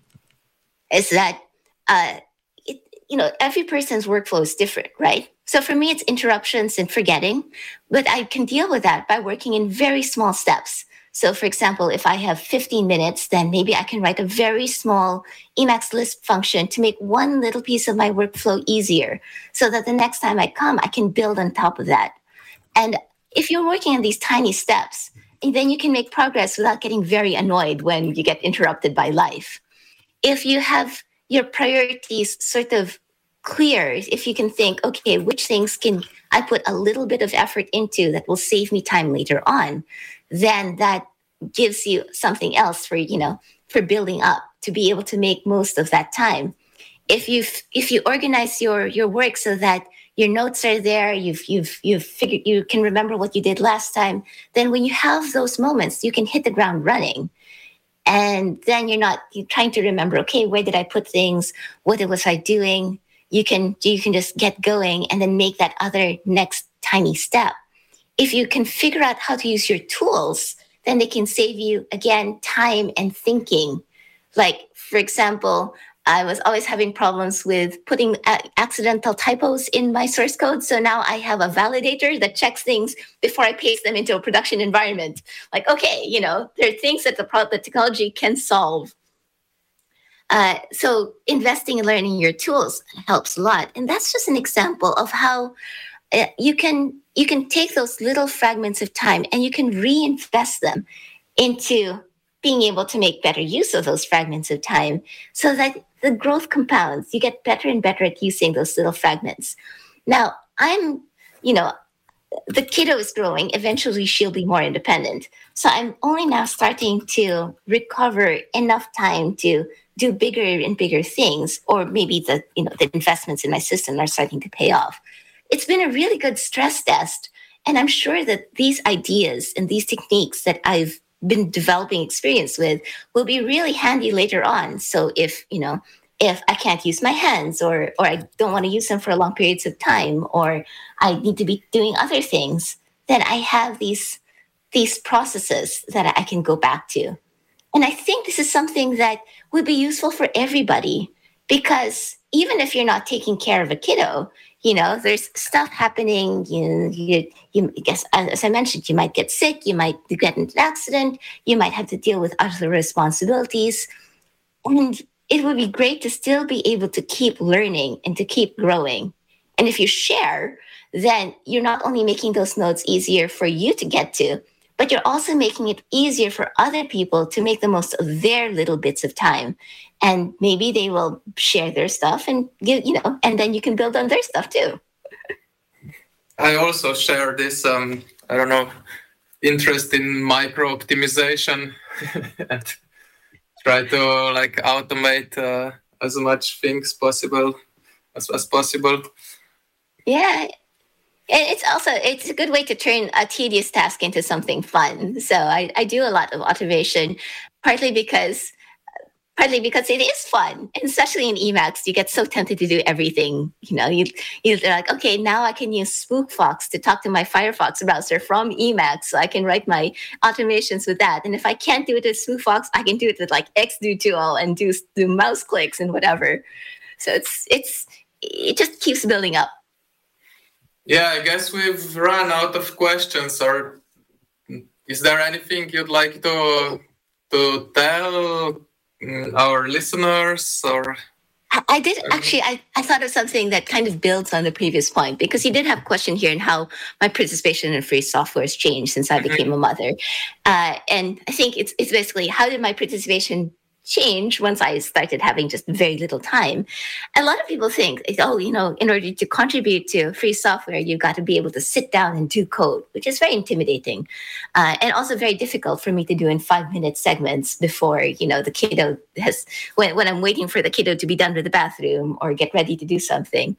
is that uh, it, you know every person's workflow is different, right? So for me, it's interruptions and forgetting, but I can deal with that by working in very small steps. So, for example, if I have 15 minutes, then maybe I can write a very small Emacs Lisp function to make one little piece of my workflow easier so that the next time I come, I can build on top of that. And if you're working on these tiny steps, then you can make progress without getting very annoyed when you get interrupted by life. If you have your priorities sort of clear, if you can think, okay, which things can I put a little bit of effort into that will save me time later on, then that gives you something else for you know for building up to be able to make most of that time. If you if you organize your your work so that your notes are there you've you've you've figured you can remember what you did last time then when you have those moments you can hit the ground running. And then you're not you're trying to remember okay where did i put things? What was i doing? You can you can just get going and then make that other next tiny step if you can figure out how to use your tools, then they can save you again time and thinking. Like, for example, I was always having problems with putting accidental typos in my source code. So now I have a validator that checks things before I paste them into a production environment. Like, okay, you know, there are things that the, pro- the technology can solve. Uh, so investing in learning your tools helps a lot. And that's just an example of how uh, you can you can take those little fragments of time and you can reinvest them into being able to make better use of those fragments of time so that the growth compounds. You get better and better at using those little fragments. Now, I'm, you know, the kiddo is growing. Eventually, she'll be more independent. So I'm only now starting to recover enough time to do bigger and bigger things, or maybe the you know the investments in my system are starting to pay off it's been a really good stress test. And I'm sure that these ideas and these techniques that I've been developing experience with will be really handy later on. So if, you know, if I can't use my hands or or I don't want to use them for long periods of time or I need to be doing other things, then I have these these processes that I can go back to. And I think this is something that would be useful for everybody because even if you're not taking care of a kiddo, you know, there's stuff happening. You, you, you guess, as I mentioned, you might get sick, you might get into an accident, you might have to deal with other responsibilities. And it would be great to still be able to keep learning and to keep growing. And if you share, then you're not only making those notes easier for you to get to, but you're also making it easier for other people to make the most of their little bits of time. And maybe they will share their stuff and give, you know, and then you can build on their stuff too. <laughs> I also share this, um, I don't know, interest in micro optimization <laughs> and try to like automate uh, as much things possible as, as possible. Yeah, it's also it's a good way to turn a tedious task into something fun. So I, I do a lot of automation, partly because partly because it is fun, and especially in Emacs, you get so tempted to do everything. You know, you you're like, okay, now I can use SpookFox to talk to my Firefox browser from Emacs, so I can write my automations with that. And if I can't do it with SpookFox, I can do it with like Xdo tool and do do mouse clicks and whatever. So it's it's it just keeps building up. Yeah, I guess we've run out of questions. Or is there anything you'd like to to tell mm, our listeners? Or I did actually. I, I thought of something that kind of builds on the previous point because you did have a question here in how my participation in free software has changed since I mm-hmm. became a mother, uh, and I think it's it's basically how did my participation change once I started having just very little time. A lot of people think, oh, you know, in order to contribute to free software, you've got to be able to sit down and do code, which is very intimidating uh, and also very difficult for me to do in five minute segments before, you know, the kiddo has, when, when I'm waiting for the kiddo to be done with the bathroom or get ready to do something.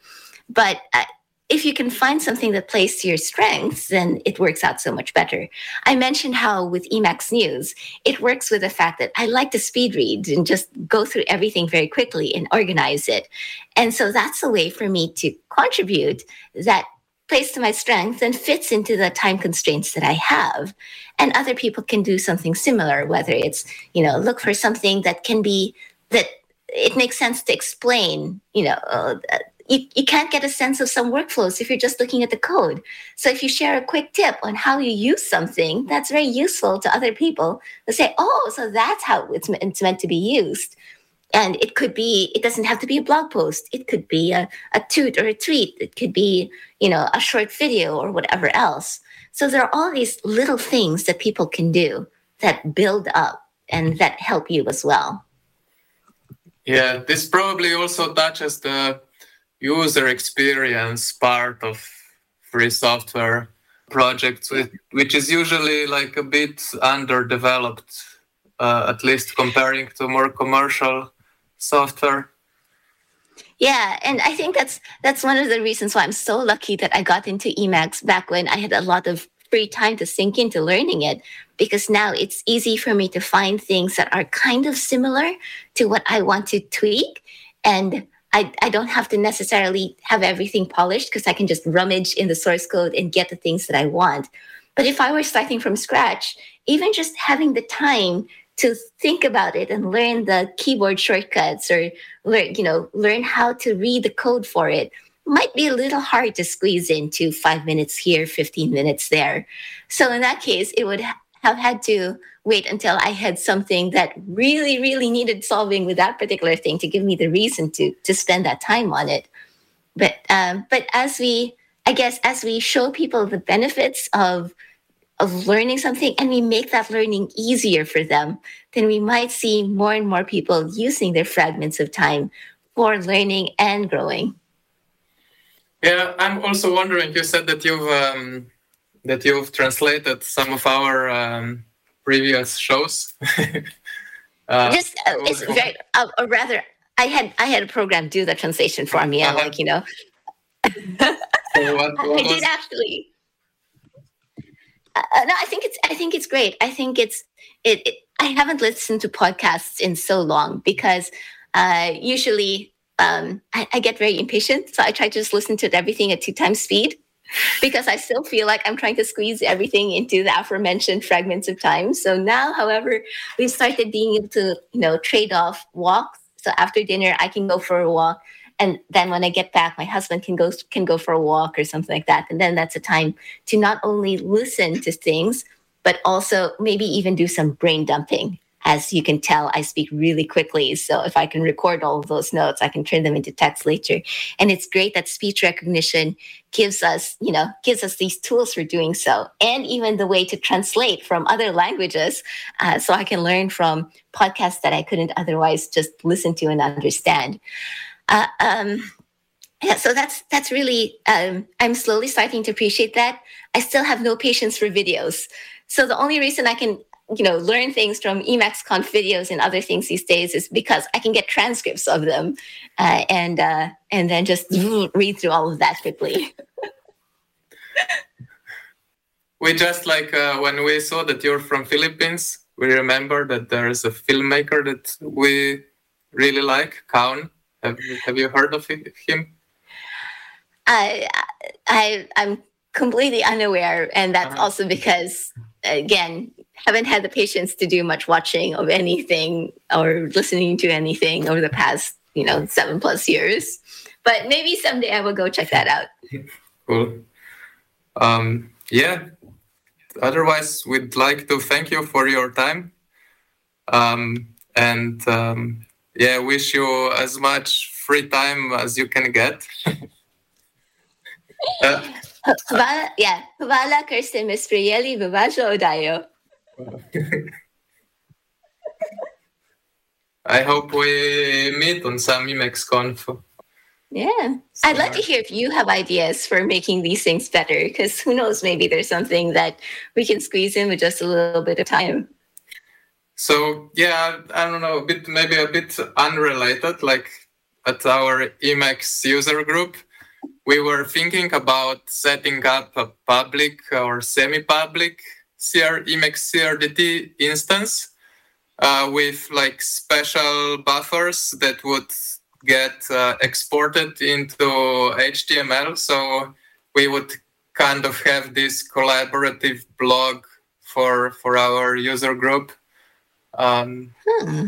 But uh, if you can find something that plays to your strengths, then it works out so much better. I mentioned how with Emacs News, it works with the fact that I like to speed read and just go through everything very quickly and organize it. And so that's a way for me to contribute that plays to my strengths and fits into the time constraints that I have. And other people can do something similar, whether it's, you know, look for something that can be that it makes sense to explain, you know, uh, you, you can't get a sense of some workflows if you're just looking at the code. So if you share a quick tip on how you use something, that's very useful to other people. They say, oh, so that's how it's, it's meant to be used. And it could be, it doesn't have to be a blog post. It could be a, a toot or a tweet. It could be, you know, a short video or whatever else. So there are all these little things that people can do that build up and that help you as well. Yeah, this probably also touches the user experience part of free software projects, which is usually like a bit underdeveloped, uh, at least comparing to more commercial software. Yeah, and I think that's that's one of the reasons why I'm so lucky that I got into Emacs back when I had a lot of free time to sink into learning it because now it's easy for me to find things that are kind of similar to what I want to tweak and I, I don't have to necessarily have everything polished because I can just rummage in the source code and get the things that I want. But if I were starting from scratch, even just having the time to think about it and learn the keyboard shortcuts or learn, you know, learn how to read the code for it might be a little hard to squeeze into five minutes here, 15 minutes there. So in that case, it would have had to wait until I had something that really, really needed solving with that particular thing to give me the reason to to spend that time on it. But um, but as we, I guess, as we show people the benefits of of learning something and we make that learning easier for them, then we might see more and more people using their fragments of time for learning and growing. Yeah, I'm also wondering. You said that you've um, that you've translated some of our um, previous shows. <laughs> uh, Just uh, it's very, uh, or rather, I had I had a program do the translation for me. I'm uh-huh. like, you know, so what, <laughs> what I did actually. Uh, no, I think it's I think it's great. I think it's it, it I haven't listened to podcasts in so long because uh, usually um, I, I, get very impatient. So I try to just listen to everything at two times speed because I still feel like I'm trying to squeeze everything into the aforementioned fragments of time. So now, however, we've started being able to, you know, trade off walks. So after dinner, I can go for a walk. And then when I get back, my husband can go can go for a walk or something like that. And then that's a time to not only listen to things, but also maybe even do some brain dumping. As you can tell, I speak really quickly. So if I can record all of those notes, I can turn them into text later. And it's great that speech recognition gives us, you know, gives us these tools for doing so, and even the way to translate from other languages. Uh, so I can learn from podcasts that I couldn't otherwise just listen to and understand. Uh, um, yeah, so that's that's really um, I'm slowly starting to appreciate that. I still have no patience for videos. So the only reason I can, you know, learn things from EmacsConf videos and other things these days is because I can get transcripts of them, uh, and uh, and then just <laughs> read through all of that quickly. <laughs> we just like uh, when we saw that you're from Philippines, we remember that there is a filmmaker that we really like, Kaun. Have you, have you heard of him? I I I'm completely unaware, and that's uh-huh. also because again, haven't had the patience to do much watching of anything or listening to anything over the past, you know, seven plus years. But maybe someday I will go check that out. Cool. Um, yeah. Otherwise, we'd like to thank you for your time. Um, and um, yeah, wish you as much free time as you can get. <laughs> uh, Hvala, ja, hvala, ker ste me sprejeli v vašo oddajo. <laughs> I hope we meet on some EmacsConf. Yeah, I'd love to hear if you have ideas for making these things better, because who knows, maybe there's something that we can squeeze in with just a little bit of time. So yeah, I don't know, a bit maybe a bit unrelated, like at our Emacs user group, we were thinking about setting up a public or semi-public CR, Emacs CRDT instance uh, with like special buffers that would get uh, exported into HTML. So we would kind of have this collaborative blog for for our user group. Um, hmm.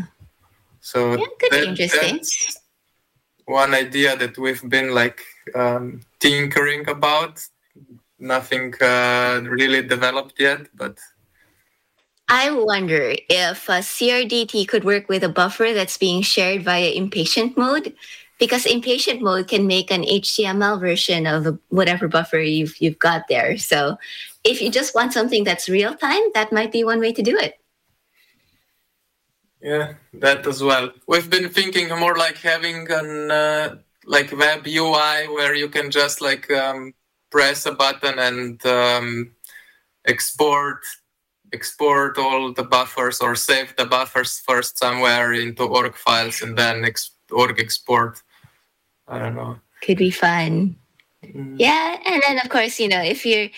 So yeah, that. That's one idea that we've been like um, tinkering about. Nothing uh, really developed yet, but. I wonder if a CRDT could work with a buffer that's being shared via impatient mode, because impatient mode can make an HTML version of whatever buffer you've you've got there. So, if you just want something that's real time, that might be one way to do it. Yeah, that as well. We've been thinking more like having an uh, like web UI where you can just like um, press a button and um, export export all the buffers or save the buffers first somewhere into org files and then ex- org export. I don't know. Could be fun. Mm. Yeah, and then of course, you know, if you're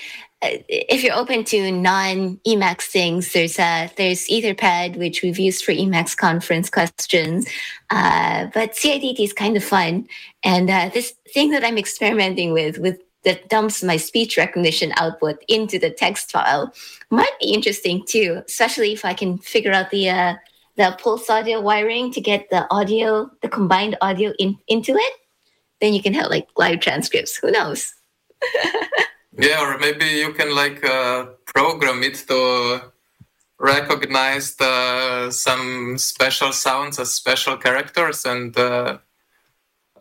if you're open to non Emacs things, there's there's Etherpad, which we've used for Emacs conference questions. Uh, but CRDT is kind of fun, and uh, this thing that I'm experimenting with with that dumps my speech recognition output into the text file might be interesting too, especially if I can figure out the uh, the pulse audio wiring to get the audio, the combined audio in, into it. Then you can have like live transcripts. Who knows? <laughs> Yeah, or maybe you can like uh, program it to recognize the, some special sounds as special characters and uh,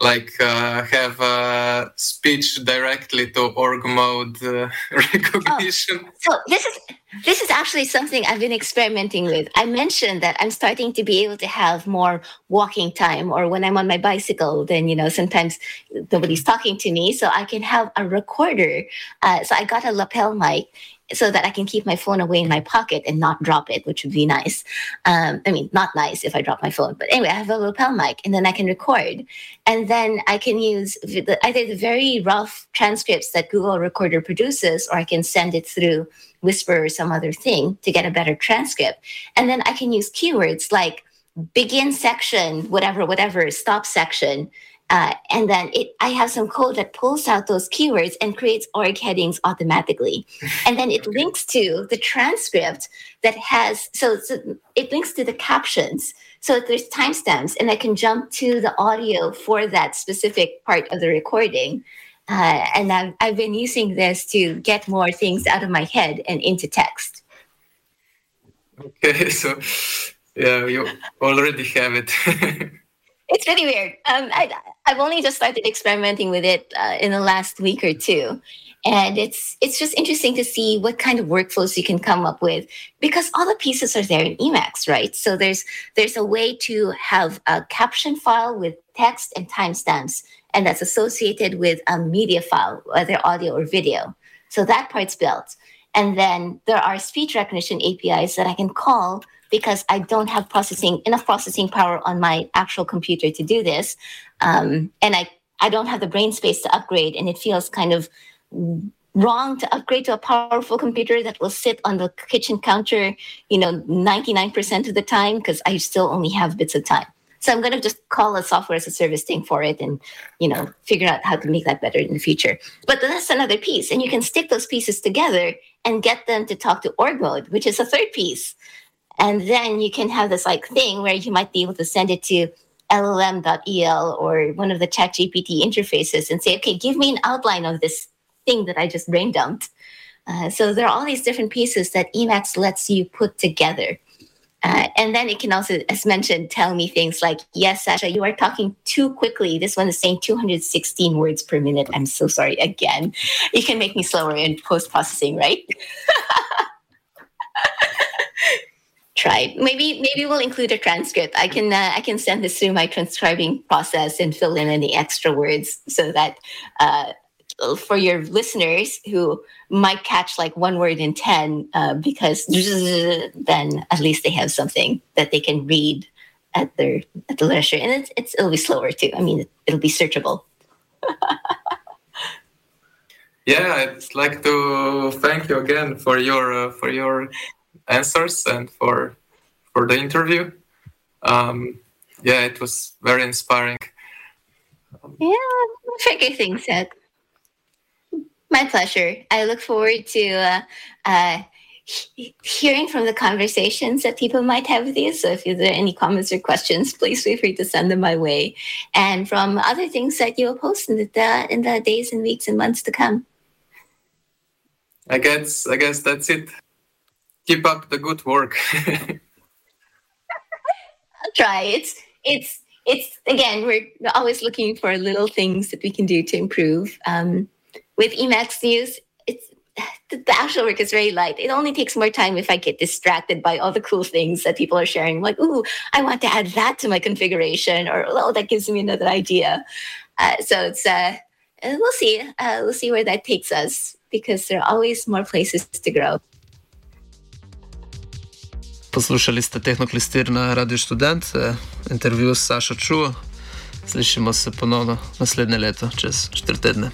like uh, have a speech directly to org mode uh, <laughs> recognition. Oh, so this is this is actually something I've been experimenting with. I mentioned that I'm starting to be able to have more walking time, or when I'm on my bicycle, then you know sometimes nobody's talking to me, so I can have a recorder. Uh, so I got a lapel mic, so that I can keep my phone away in my pocket and not drop it, which would be nice. Um, I mean, not nice if I drop my phone, but anyway, I have a lapel mic and then I can record. And then I can use the, either the very rough transcripts that Google Recorder produces, or I can send it through whisper or some other thing to get a better transcript. And then I can use keywords like begin section, whatever, whatever, stop section. Uh, and then it, I have some code that pulls out those keywords and creates org headings automatically. And then it links to the transcript that has, so, so it links to the captions. So there's timestamps, and I can jump to the audio for that specific part of the recording. Uh, and I've, I've been using this to get more things out of my head and into text. Okay, <laughs> so yeah, you already have it. <laughs> it's really weird. Um, I, I've only just started experimenting with it uh, in the last week or two, and it's it's just interesting to see what kind of workflows you can come up with because all the pieces are there in Emacs, right? So there's there's a way to have a caption file with text and timestamps, and that's associated with a media file, whether audio or video. So that part's built. And then there are speech recognition APIs that I can call because I don't have processing enough processing power on my actual computer to do this, um, and I I don't have the brain space to upgrade, and it feels kind of wrong to upgrade to a powerful computer that will sit on the kitchen counter, you know, 99% of the time because I still only have bits of time. So I'm going to just call a software as a service thing for it and, you know, figure out how to make that better in the future. But that's another piece. And you can stick those pieces together and get them to talk to org mode, which is a third piece. And then you can have this like thing where you might be able to send it to llm.el or one of the chat GPT interfaces and say, okay, give me an outline of this thing that I just brain dumped. Uh, so there are all these different pieces that Emacs lets you put together. Uh, and then it can also, as mentioned, tell me things like, yes, Sacha, you are talking too quickly. This one is saying 216 words per minute. I'm so sorry again. You can make me slower in post processing, right? <laughs> Try. Maybe maybe we'll include a transcript. I can uh, I can send this through my transcribing process and fill in any extra words so that uh, for your listeners who might catch like one word in 10 uh, because <laughs> then at least they have something that they can read at their at the leisure and it's, it's it'll be slower too i mean it'll be searchable <laughs> yeah i'd like to thank you again for your uh, for your answers and for for the interview um, yeah it was very inspiring yeah things out my pleasure. I look forward to uh, uh, hearing from the conversations that people might have with you. So if there are any comments or questions, please feel free to send them my way. And from other things that you'll post in the, in the days and weeks and months to come. I guess I guess that's it. Keep up the good work. <laughs> I'll try. It's it's it's again we're always looking for little things that we can do to improve. Um, with Emacs News, it's the actual work is very light. It only takes more time if I get distracted by all the cool things that people are sharing. Like, ooh, I want to add that to my configuration, or oh, that gives me another idea. Uh, so it's uh, uh, we'll see. Uh, we'll see where that takes us because there are always more places to grow. Poslušali ste Tehnoklistir na Radio Student, eh, intervju s Sašo Čuo. Slišimo se ponovno naslednje leto, čez četiri tedne.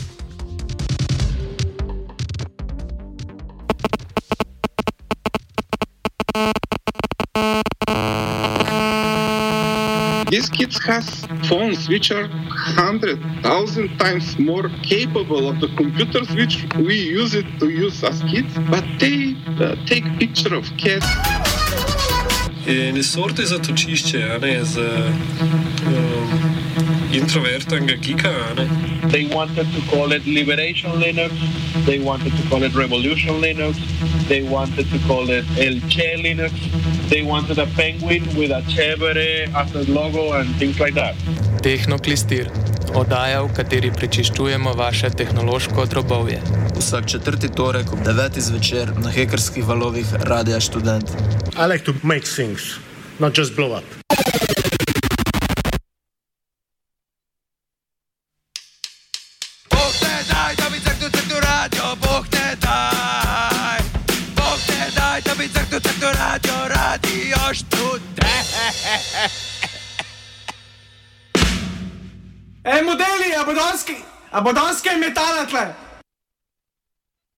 These kids have phones which are hundred thousand times more capable of the computers which we use it to use as kids, but they uh, take picture of cats. In sorte zatočišče, a ne z um, introvertnega geeka, a ne. They wanted to call it Liberation Linux. They wanted to call it Revolution Linux. They wanted to call it Che Linux. They wanted a penguin with a Chevere as a logo and things like that. Tehnoklistir. Oddaja, v kateri prečiščujemo vaše tehnološko drobovje. Vsak četrti torek ob 9. zvečer na hekerskih valovih Radia Student. I like to make things, not just blow up. a študent. Ej, modeli, a bodanski, a bodanski je metala tle.